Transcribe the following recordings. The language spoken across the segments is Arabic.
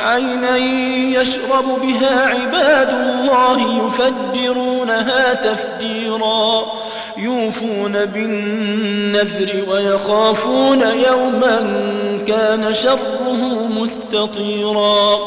عينا يشرب بها عباد الله يفجرونها تفجيرا. يوفون بالنذر ويخافون يوما كان شره مستطيرا.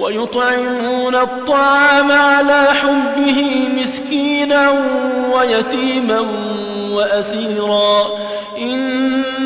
ويطعمون الطعام على حبه مسكينا ويتيما وأسيرا.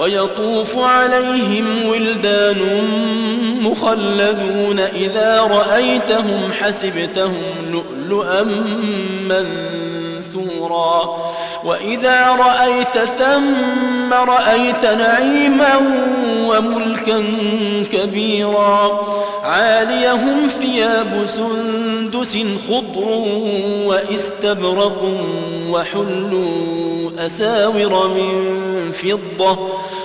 ويطوف عليهم ولدان مخلدون إذا رأيتهم حسبتهم لؤلؤا منثورا وإذا رأيت ثم رأيت نعيما وملكا كبيرا عاليهم ثياب سندس خضر واستبرق وحلوا أساور من فضة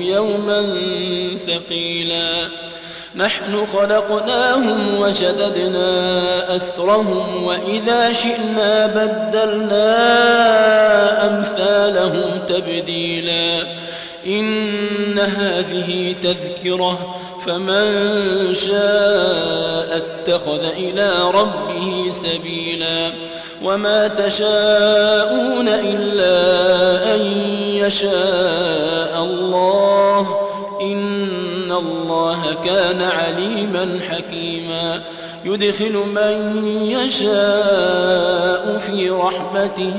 يوما ثقيلا. نحن خلقناهم وشددنا أسرهم وإذا شئنا بدلنا أمثالهم تبديلا. إن هذه تذكرة فمن شاء اتخذ إلى ربه سبيلا وما تشاءون إلا أن يشاء الله إن الله كان عليما حكيما يدخل من يشاء في رحمته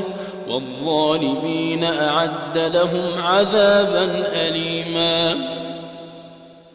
والظالمين أعد لهم عذابا أليما